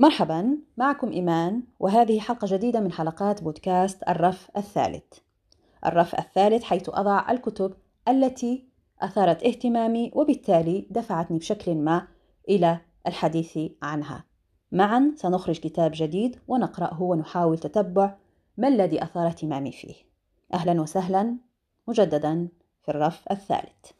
مرحبا معكم إيمان وهذه حلقة جديدة من حلقات بودكاست الرف الثالث. الرف الثالث حيث أضع الكتب التي أثارت اهتمامي وبالتالي دفعتني بشكل ما إلى الحديث عنها. معا سنخرج كتاب جديد ونقرأه ونحاول تتبع ما الذي أثار اهتمامي فيه. أهلا وسهلا مجددا في الرف الثالث.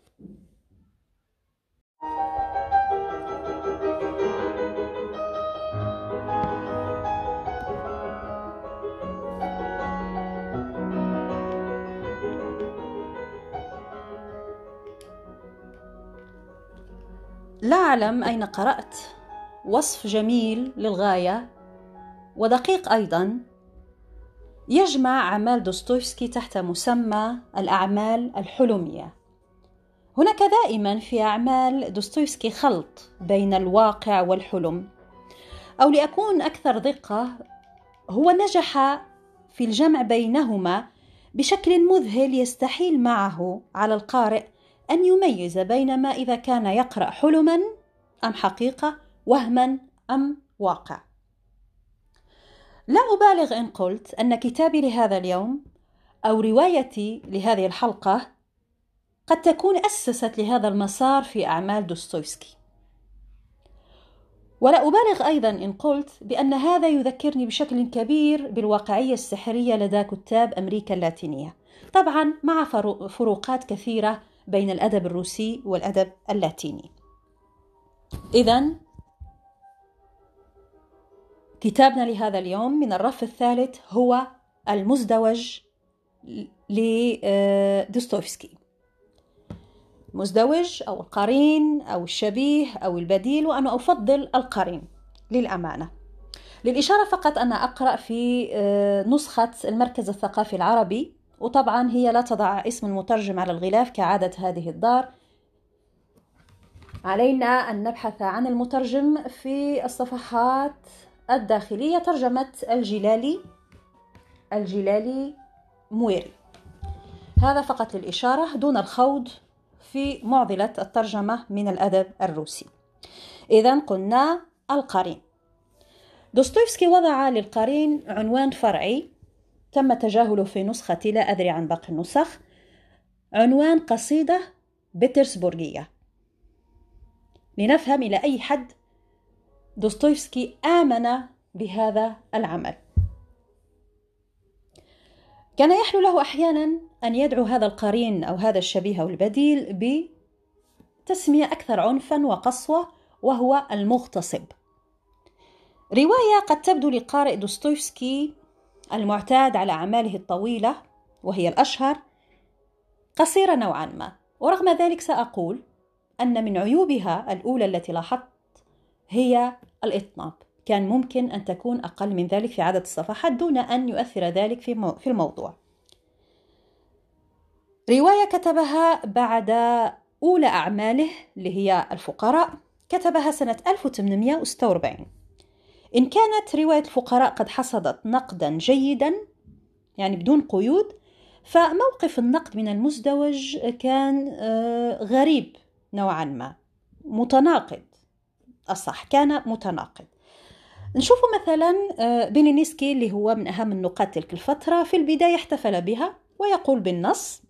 لا أعلم أين قرأت. وصف جميل للغاية. ودقيق أيضا. يجمع أعمال دوستويفسكي تحت مسمى الأعمال الحلمية. هناك دائما في أعمال دوستويفسكي خلط بين الواقع والحلم. أو لأكون أكثر دقة هو نجح في الجمع بينهما بشكل مذهل يستحيل معه على القارئ أن يميز بين ما إذا كان يقرأ حلما أم حقيقة وهما أم واقع. لا أبالغ إن قلت أن كتابي لهذا اليوم أو روايتي لهذه الحلقة قد تكون أسست لهذا المسار في أعمال دوستويفسكي ولا أبالغ أيضا إن قلت بأن هذا يذكرني بشكل كبير بالواقعية السحرية لدى كتاب أمريكا اللاتينية. طبعا مع فروقات كثيرة بين الأدب الروسي والأدب اللاتيني. إذا كتابنا لهذا اليوم من الرف الثالث هو المزدوج لدوستويفسكي مزدوج أو القرين أو الشبيه أو البديل وأنا أفضل القرين للأمانة. للإشارة فقط أنا أقرأ في آه، نسخة المركز الثقافي العربي وطبعا هي لا تضع اسم المترجم على الغلاف كعادة هذه الدار. علينا أن نبحث عن المترجم في الصفحات الداخلية. ترجمة الجلالي الجلالي مويري. هذا فقط للإشارة دون الخوض في معضلة الترجمة من الأدب الروسي. إذا قلنا القرين. دوستويفسكي وضع للقرين عنوان فرعي. تم تجاهله في نسختي لا أدري عن باقي النسخ. عنوان قصيدة بيترسبورغية. لنفهم إلى أي حد دوستويفسكي آمن بهذا العمل. كان يحلو له أحيانا أن يدعو هذا القرين أو هذا الشبيه أو البديل بتسمية أكثر عنفا وقسوة وهو المغتصب. رواية قد تبدو لقارئ دوستويفسكي المعتاد على أعماله الطويلة وهي الأشهر قصيرة نوعا ما. ورغم ذلك سأقول أن من عيوبها الأولى التي لاحظت هي الإطناب. كان ممكن أن تكون أقل من ذلك في عدد الصفحات دون أن يؤثر ذلك في, الموضوع. رواية كتبها بعد أولى أعماله اللي هي الفقراء كتبها سنة 1846 إن كانت رواية الفقراء قد حصدت نقدا جيدا يعني بدون قيود فموقف النقد من المزدوج كان آه، غريب نوعا ما. متناقض. الصح كان متناقض. نشوف مثلا آه، بيلينسكي اللي هو من أهم النقاد تلك الفترة في البداية احتفل بها ويقول بالنص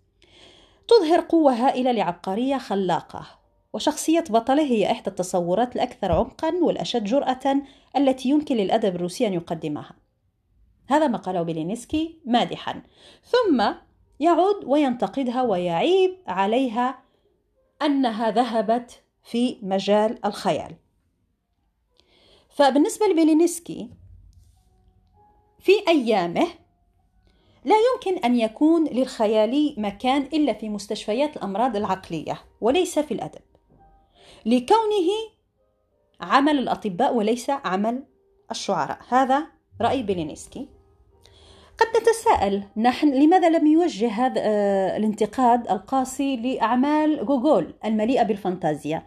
تظهر قوة هائلة لعبقرية خلاقة. وشخصية بطلة هي إحدى التصورات الأكثر عمقا والأشد جرأة التي يمكن للأدب الروسي أن يقدمها. هذا ما قاله بيلينسكي مادحا. ثم يعود وينتقدها ويعيب عليها أنها ذهبت في مجال الخيال. فبالنسبة لبيلينسكي في أيامه لا يمكن أن يكون للخيال مكان إلا في مستشفيات الأمراض العقلية وليس في الأدب. لكونه عمل الأطباء وليس عمل الشعراء. هذا رأي بيلينسكي قد نتساءل نحن لماذا لم يوجه هذا آه، الانتقاد القاسي لأعمال جوجول المليئة بالفانتازيا؟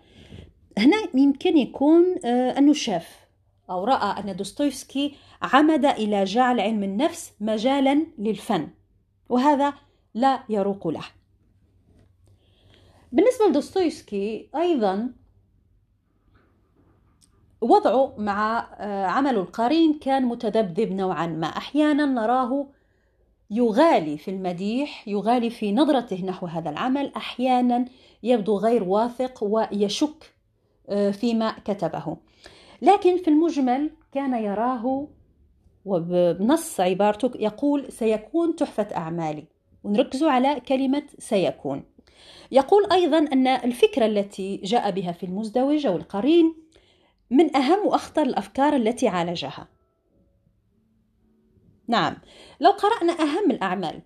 هنا يمكن يكون آه، أنه شاف أو رأى أن دوستويفسكي عمد إلى جعل علم النفس مجالا للفن وهذا لا يروق له. بالنسبة لدوستويفسكي أيضا وضعه مع عمل القرين كان متذبذب نوعا ما. أحيانا نراه يغالي في المديح يغالي في نظرته نحو هذا العمل. أحيانا يبدو غير واثق ويشك فيما كتبه. لكن في المجمل كان يراه وبنص عبارته يقول سيكون تحفة أعمالي. ونركزوا على كلمة سيكون. يقول أيضا أن الفكرة التي جاء بها في المزدوج أو القرين من أهم وأخطر الأفكار التي عالجها. نعم لو قرأنا أهم الأعمال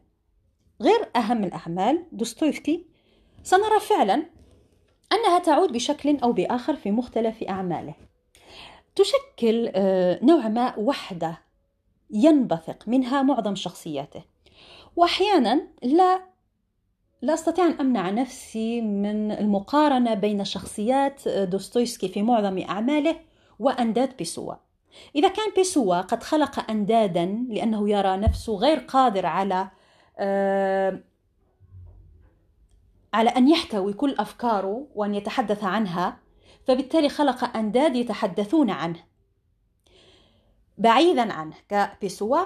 غير أهم الأعمال دوستويفسكي سنرى فعلا أنها تعود بشكل أو بآخر في مختلف أعماله. تشكل آه، نوع ما وحدة ينبثق منها معظم شخصياته. وأحيانا لا لا أستطيع أن أمنع نفسي من المقارنة بين شخصيات دوستويفسكي في معظم أعماله وأنداد بيسوا. إذا كان بيسوا قد خلق أندادا لأنه يرى نفسه غير قادر على آه على أن يحتوي كل أفكاره وأن يتحدث عنها فبالتالي خلق أنداد يتحدثون عنه. بعيدا عنه كبيسوا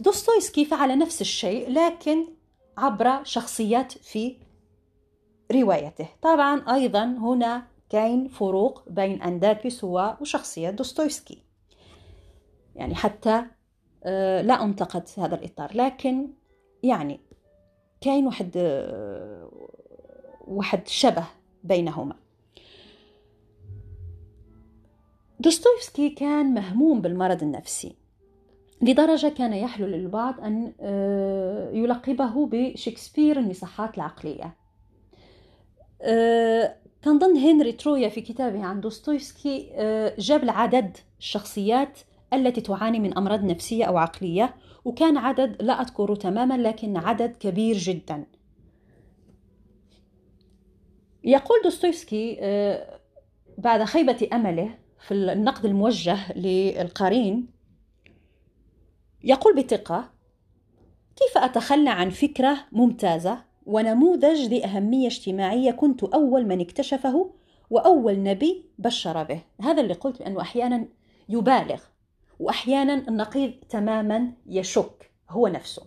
دوستويفسكي فعل نفس الشيء لكن عبر شخصيات في روايته. طبعا أيضا هنا كاين فروق بين أنداد بيسوا وشخصية دوستويفسكي. يعني حتى آه، لا أنتقد هذا الإطار لكن يعني كاين واحد آه، واحد شبه بينهما. دوستويفسكي كان مهموم بالمرض النفسي. لدرجة كان يحلو للبعض أن آه، يلقبه بشكسبير المصحات العقلية. آه، كان هنري ترويا في كتابه عن دوستويفسكي آه، جاب العدد الشخصيات التي تعاني من أمراض نفسية أو عقلية وكان عدد لا أذكره تماما لكن عدد كبير جدا. يقول دوستويفسكي بعد خيبة أمله في النقد الموجه للقرين يقول بثقة كيف أتخلى عن فكرة ممتازة ونموذج لأهمية اجتماعية كنت أول من اكتشفه وأول نبي بشر به؟ هذا اللي قلت بأنه أحيانا يبالغ وأحيانا النقيض تماما يشك هو نفسه.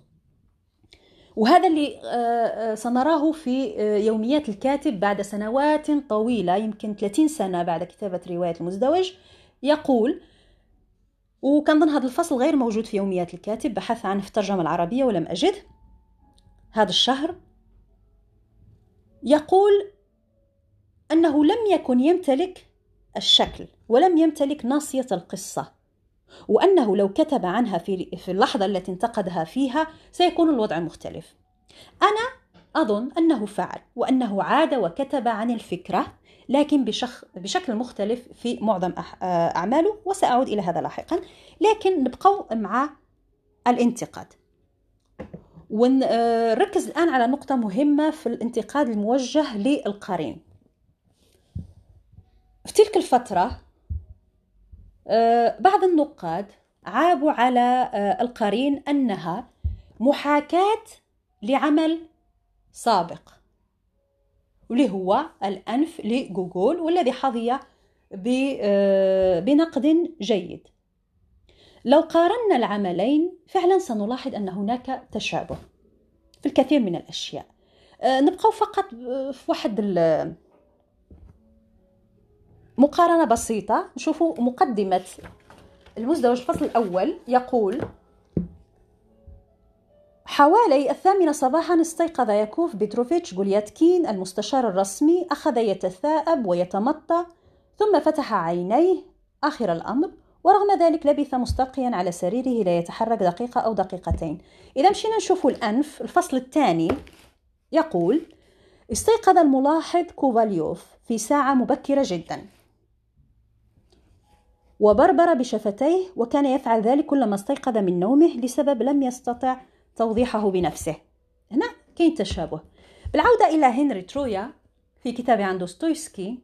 وهذا اللي آه، آه، سنراه في آه، يوميات الكاتب بعد سنوات طويلة يمكن 30 سنة بعد كتابة رواية المزدوج يقول وكان ضمن هذا الفصل غير موجود في يوميات الكاتب بحث عنه في الترجمة العربية ولم أجد هذا الشهر يقول أنه لم يكن يمتلك الشكل ولم يمتلك ناصية القصة وأنه لو كتب عنها في اللحظة التي انتقدها فيها سيكون الوضع مختلف. أنا أظن أنه فعل وأنه عاد وكتب عن الفكرة لكن بشخ بشكل مختلف في معظم أعماله وسأعود إلى هذا لاحقا. لكن نبقوا مع الانتقاد. ونركز الآن على نقطة مهمة في الانتقاد الموجه للقرين. في تلك الفترة بعض النقاد عابوا على القرين أنها محاكاة لعمل سابق واللي هو الأنف لجوجل والذي حظي آه، بنقد جيد. لو قارنا العملين فعلا سنلاحظ أن هناك تشابه في الكثير من الأشياء. آه، نبقى فقط في واحد مقارنة بسيطة. نشوفوا مقدمة المزدوج. الفصل الأول يقول حوالي الثامنة صباحا استيقظ ياكوف بيتروفيتش جولياتكين المستشار الرسمي أخذ يتثاءب ويتمطى ثم فتح عينيه آخر الأمر ورغم ذلك لبث مستلقيا على سريره لا يتحرك دقيقة أو دقيقتين. إذا مشينا نشوف الأنف؟ الفصل الثاني يقول استيقظ الملاحظ كوفاليوف في ساعة مبكرة جدا. وبربر بشفتيه وكان يفعل ذلك كلما استيقظ من نومه لسبب لم يستطع توضيحه بنفسه. هنا كاين تشابه. بالعودة إلى هنري ترويا في كتابه عن دوستويفسكي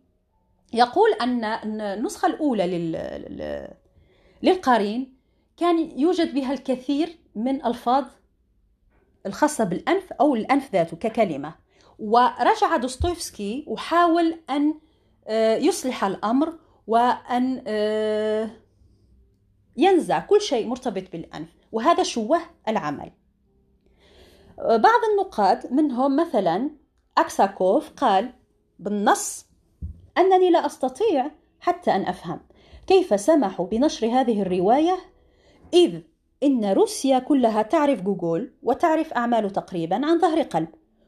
يقول أن النسخة الأولى لل... للقرين كان يوجد بها الكثير من ألفاظ الخاصة بالأنف أو الأنف ذاته ككلمة. ورجع دوستويفسكي وحاول أن آه، يصلح الأمر وأن آه، ينزع كل شيء مرتبط بالأنف. وهذا شوه العمل. بعض النقاد منهم مثلا أكساكوف قال بالنص أنني لا أستطيع حتى أن أفهم. كيف سمحوا بنشر هذه الرواية؟ إذ إن روسيا كلها تعرف جوجول وتعرف أعماله تقريبا عن ظهر قلب.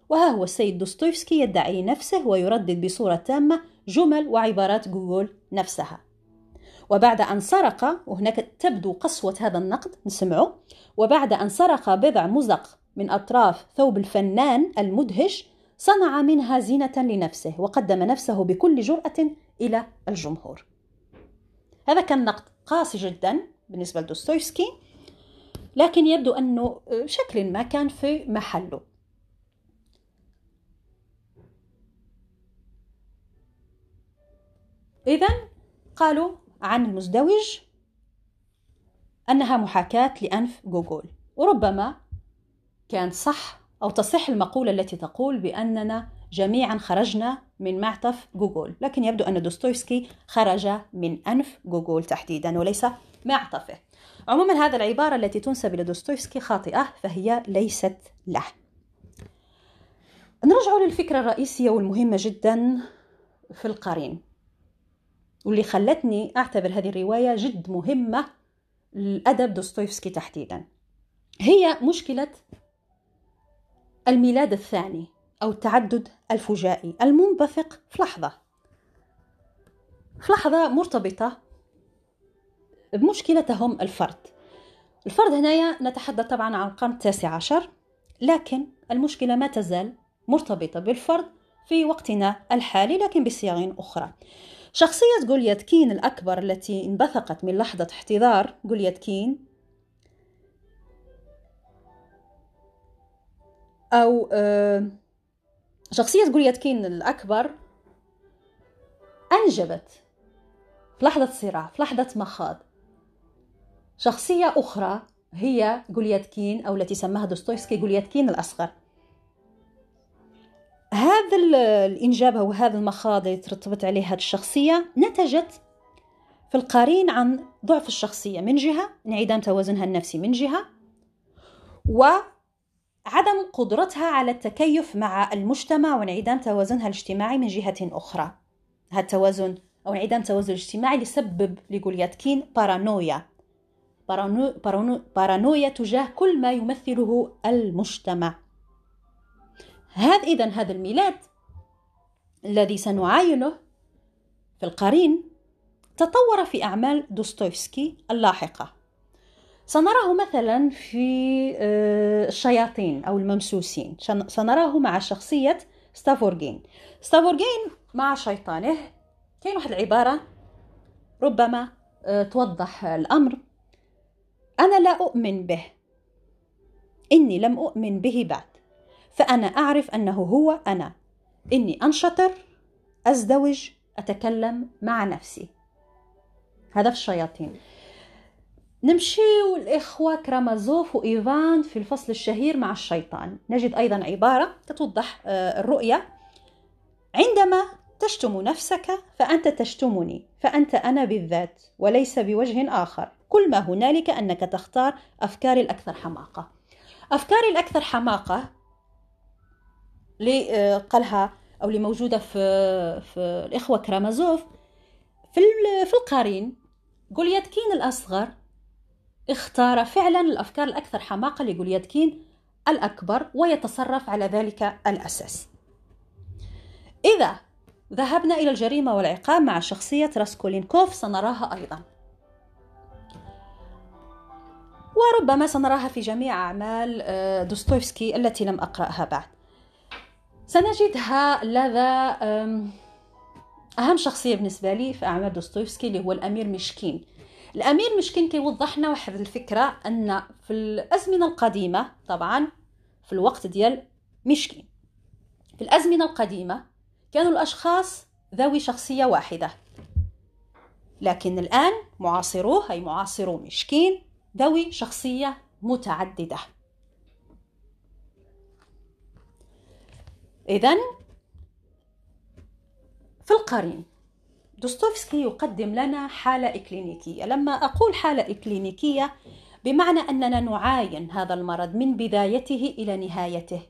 وها هو السيد دوستويفسكي يدعي نفسه ويردد بصورة تامة جمل وعبارات جوجول نفسها. وبعد أن سرق وهناك تبدو قسوة هذا النقد نسمعه. وبعد أن سرق بضع مزق من أطراف ثوب الفنان المدهش صنع منها زينة لنفسه وقدم نفسه بكل جرأة إلى الجمهور. هذا كان نقد قاسي جدا بالنسبة لدوستويفسكي لكن يبدو أنه بشكل ما كان في محله. إذا قالوا عن المزدوج أنها محاكاة لأنف جوجول وربما كان صح أو تصح المقولة التي تقول بأننا جميعا خرجنا من معطف جوجول لكن يبدو أن دوستويفسكي خرج من أنف جوجول تحديدا وليس معطفه. عموما هذا العبارة التي تنسب إلى دوستويفسكي خاطئة فهي ليست له. نرجع للفكرة الرئيسية والمهمة جدا في القرين. واللي خلتني أعتبر هذه الرواية جد مهمة لأدب دوستويفسكي تحديدا. هي مشكلة الميلاد الثاني أو التعدد الفجائي المنبثق في لحظة. في لحظة مرتبطة بمشكلتهم الفرد. الفرد هنايا نتحدث طبعا عن القرن التاسع عشر لكن المشكلة ما تزال مرتبطة بالفرد في وقتنا الحالي لكن بصيغ أخرى. شخصية جولياتكين الأكبر التي انبثقت من لحظة احتضار جولياتكين أو آه، شخصية جولياتكين الأكبر أنجبت في لحظة صراع في لحظة مخاض شخصية أخرى هي جولياتكين أو التي سماها دوستويفسكي جولياتكين الأصغر. هذا الإنجاب أو هذا المخاض اللي ترتبط عليه هذه الشخصية نتجت في القرين عن ضعف الشخصية من جهة انعدام توازنها النفسي من جهة وعدم قدرتها على التكيف مع المجتمع وانعدام توازنها الاجتماعي من جهة أخرى. هذا التوازن أو انعدام توازن الاجتماعي سبب لجوليادكين بارانويا. بارانو بارانو بارانويا تجاه كل ما يمثله المجتمع. هذا إذا هذا الميلاد الذي سنعاينه في القرين تطور في أعمال دوستويفسكي اللاحقة. سنراه مثلا في آه، الشياطين أو الممسوسين. سنراه مع شخصية ستافروجين ستافروجين مع شيطانه كاين واحد العبارة ربما آه، توضح الأمر. أنا لا أؤمن به. إني لم أؤمن به بعد. فأنا أعرف أنه هو أنا. إني أنشطر أزدوج أتكلم مع نفسي. هذا في الشياطين. نمشي الإخوة كرامازوف وإيفان في الفصل الشهير مع الشيطان. نجد أيضا عبارة تتوضح آه، الرؤية. عندما تشتم نفسك فأنت تشتمني فأنت أنا بالذات وليس بوجه آخر. كل ما هنالك أنك تختار أفكاري الأكثر حماقة. أفكاري الأكثر حماقة قالها أو اللي موجوده في في الإخوة كرامازوف. في في القرين جولياتكين الأصغر اختار فعلا الأفكار الأكثر حماقة لجولياتكين الأكبر ويتصرف على ذلك الأساس. إذا ذهبنا إلى الجريمة والعقاب مع شخصية راسكولينكوف سنراها أيضا. وربما سنراها في جميع أعمال آه، دوستويفسكي التي لم أقرأها بعد. سنجدها لدى أهم شخصية بالنسبة لي في أعمال دوستويفسكي اللي هو الأمير مشكين الأمير مشكين كيوضحنا واحد الفكرة أن في الأزمنة القديمة طبعا في الوقت ديال مشكين. في الأزمنة القديمة كانوا الأشخاص ذوي شخصية واحدة. لكن الآن معاصروه أي معاصرو مشكين ذوي شخصية متعددة. إذا في القرين دوستويفسكي يقدم لنا حالة إكلينيكية. لما أقول حالة إكلينيكية بمعنى أننا نعاين هذا المرض من بدايته إلى نهايته.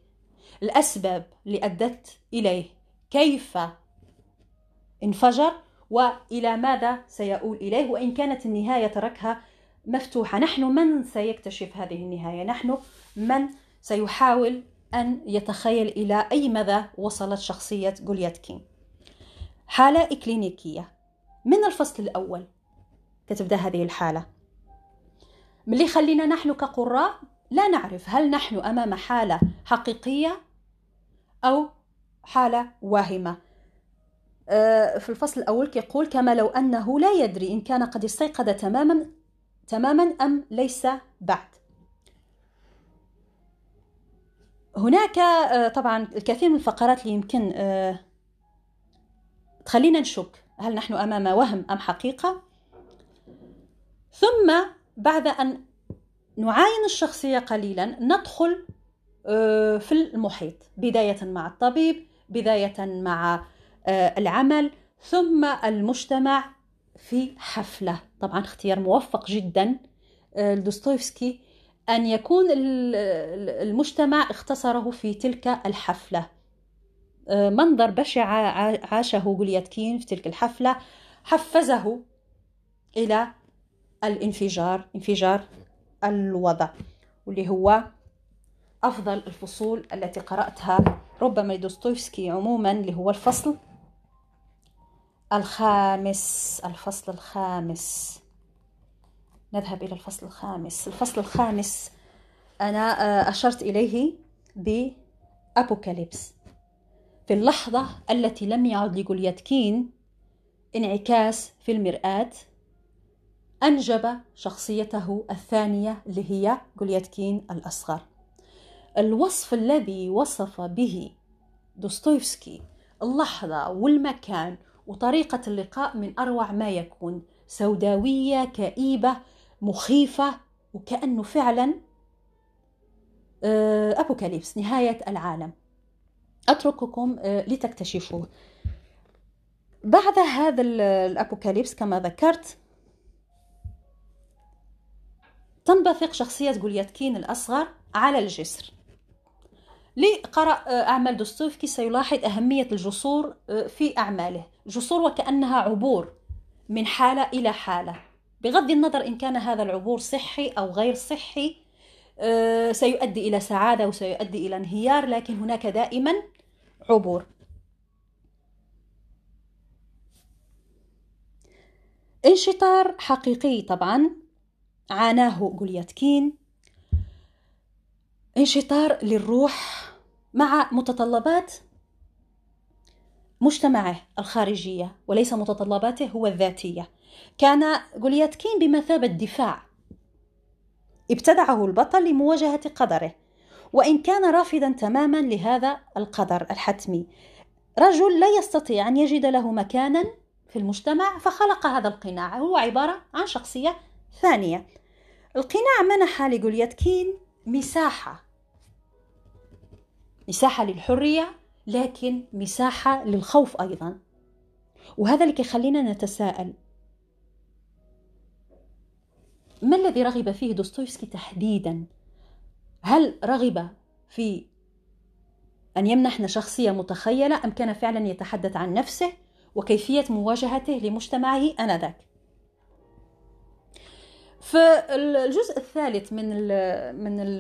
الأسباب اللي أدت إليه كيف انفجر وإلى ماذا سيؤول إليه وإن كانت النهاية تركها مفتوحة. نحن من سيكتشف هذه النهاية؟ نحن من سيحاول أن يتخيل إلى أي مدى وصلت شخصية جولياتكين؟ حالة إكلينيكية. من الفصل الأول؟ تتبدا هذه الحالة. من اللي يخلينا نحن كقراء لا نعرف هل نحن أمام حالة حقيقية أو حالة واهمة. آه، في الفصل الأول كيقول كما لو أنه لا يدري إن كان قد استيقظ تماما تماما أم ليس بعد. هناك آه، طبعا الكثير من الفقرات اللي يمكن آه، تخلينا نشك هل نحن أمام وهم أم حقيقة؟ ثم بعد أن نعاين الشخصية قليلا ندخل في المحيط بداية مع الطبيب بداية مع آه، العمل ثم المجتمع في حفلة. طبعا اختيار موفق جدا آه، لدوستويفسكي أن يكون المجتمع اختصره في تلك الحفلة. آه، منظر بشع عاشه جولياتكين في تلك الحفلة. حفزه إلى الانفجار انفجار الوضع واللي هو أفضل الفصول التي قرأتها ربما لدوستويفسكي عموما اللي هو الفصل الخامس الفصل الخامس. نذهب إلى الفصل الخامس. الفصل الخامس أنا آه، أشرت إليه بأبوكاليبس. في اللحظة التي لم يعد لجولياتكين انعكاس في المرآة أنجب شخصيته الثانية اللي هي جولياتكين الأصغر. الوصف الذي وصف به دوستويفسكي اللحظة والمكان وطريقة اللقاء من أروع ما يكون سوداوية كئيبة مخيفة وكأنه فعلا آه، أبوكاليبس نهاية العالم. أترككم آه، لتكتشفوه. بعد هذا الأبوكاليبس كما ذكرت تنبثق شخصية جولياتكين الأصغر على الجسر. لقرأ آه، أعمال دوستويفسكي سيلاحظ أهمية الجسور آه، في أعماله. جسور وكأنها عبور من حالة إلى حالة. بغض النظر إن كان هذا العبور صحي أو غير صحي سيؤدي إلى سعادة وسيؤدي إلى انهيار لكن هناك دائما عبور. انشطار حقيقي طبعا عاناه جولياتكين انشطار للروح مع متطلبات مجتمعه الخارجية وليس متطلباته هو الذاتية. كان جولياتكين بمثابة دفاع ابتدعه البطل لمواجهة قدره. وإن كان رافضا تماما لهذا القدر الحتمي. رجل لا يستطيع أن يجد له مكانا في المجتمع فخلق هذا القناع. هو عبارة عن شخصية ثانية. القناع منح لجولياتكين مساحة. مساحة للحرية لكن مساحة للخوف أيضا. وهذا اللي يخلينا نتساءل. ما الذي رغب فيه دوستويفسكي تحديدا؟ هل رغب في أن يمنحنا شخصية متخيلة أم كان فعلا يتحدث عن نفسه وكيفية مواجهته لمجتمعه آنذاك؟ في الجزء الثالث من ال من ال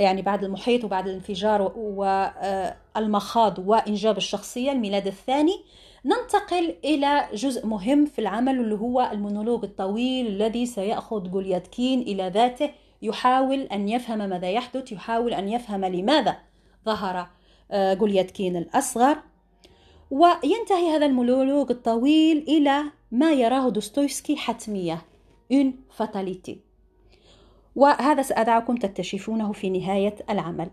يعني بعد المحيط وبعد الانفجار والمخاض وإنجاب الشخصية الميلاد الثاني ننتقل إلى جزء مهم في العمل اللي هو المونولوج الطويل الذي سيأخذ جوليادكين إلى ذاته يحاول أن يفهم ماذا يحدث يحاول أن يفهم لماذا ظهر آه، جولياتكين الأصغر. وينتهي هذا المونولوج الطويل إلى ما يراه دوستويفسكي حتمية une fatalité وهذا سأدعكم تكتشفونه في نهاية العمل.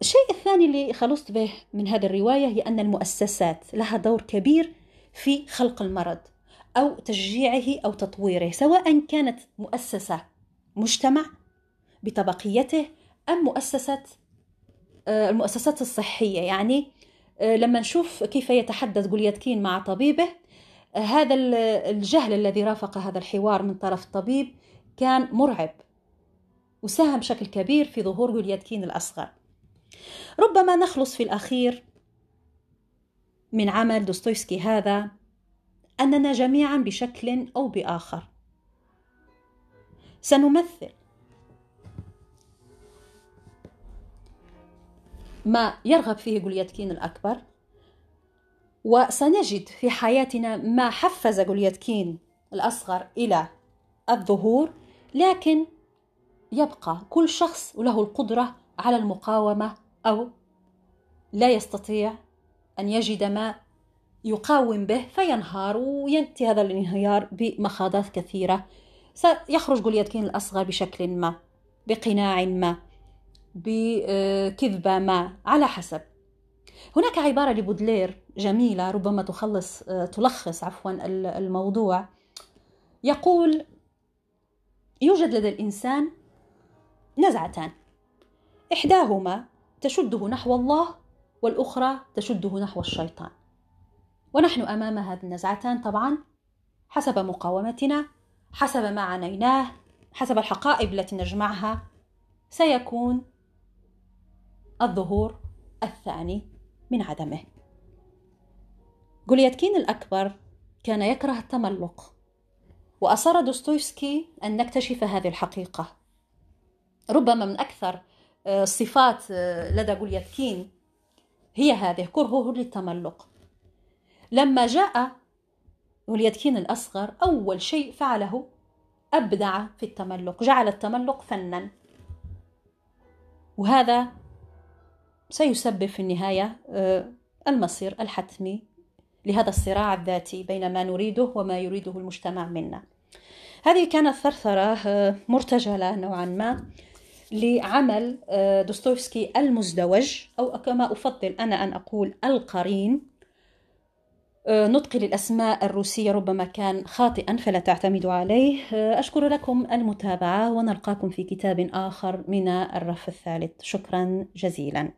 الشيء الثاني اللي خلصت به من هذه الرواية هي أن المؤسسات لها دور كبير في خلق المرض. أو تشجيعه أو تطويره سواء كانت مؤسسة مجتمع بطبقيته أم مؤسسة آه، المؤسسات الصحية. يعني لما نشوف كيف يتحدث جولياتكين مع طبيبه هذا الجهل الذي رافق هذا الحوار من طرف الطبيب كان مرعب وساهم بشكل كبير في ظهور جولياتكين الأصغر. ربما نخلص في الأخير من عمل دوستويفسكي هذا. أننا جميعا بشكل أو بآخر. سنمثل. ما يرغب فيه جولياتكين الأكبر وسنجد في حياتنا ما حفز جولياتكين الأصغر إلى الظهور لكن يبقى كل شخص له القدرة على المقاومة أو لا يستطيع أن يجد ما يقاوم به فينهار وينتهي هذا الانهيار بمخاضات كثيرة. سيخرج جولياتكين الأصغر بشكل ما بقناع ما بكذبة ما على حسب. هناك عبارة لبودلير جميلة ربما تخلص تلخص عفوا الموضوع. يقول يوجد لدى الإنسان نزعتان. إحداهما تشده نحو الله والأخرى تشده نحو الشيطان. ونحن أمام هذه النزعتان طبعا حسب مقاومتنا حسب ما عنيناه حسب الحقائب التي نجمعها سيكون الظهور الثاني من عدمه. جولياتكين الأكبر كان يكره التملق وأصر دوستويفسكي أن نكتشف هذه الحقيقة. ربما من أكثر الصفات آه، آه، لدى جولياتكين هي هذه كرهه للتملق. لما جاء جولياتكين الأصغر أول شيء فعله أبدع في التملق جعل التملق فنا. وهذا سيسبب في النهاية آه، المصير الحتمي لهذا الصراع الذاتي بين ما نريده وما يريده المجتمع منا. هذه كانت ثرثرة مرتجلة نوعا ما لعمل آه، دوستويفسكي المزدوج أو كما أفضل أنا أن أقول القرين. آه، نطقي للأسماء الروسية ربما كان خاطئا فلا تعتمدوا عليه. آه، أشكر لكم المتابعة ونلقاكم في كتاب آخر من الرف الثالث. شكرا جزيلا.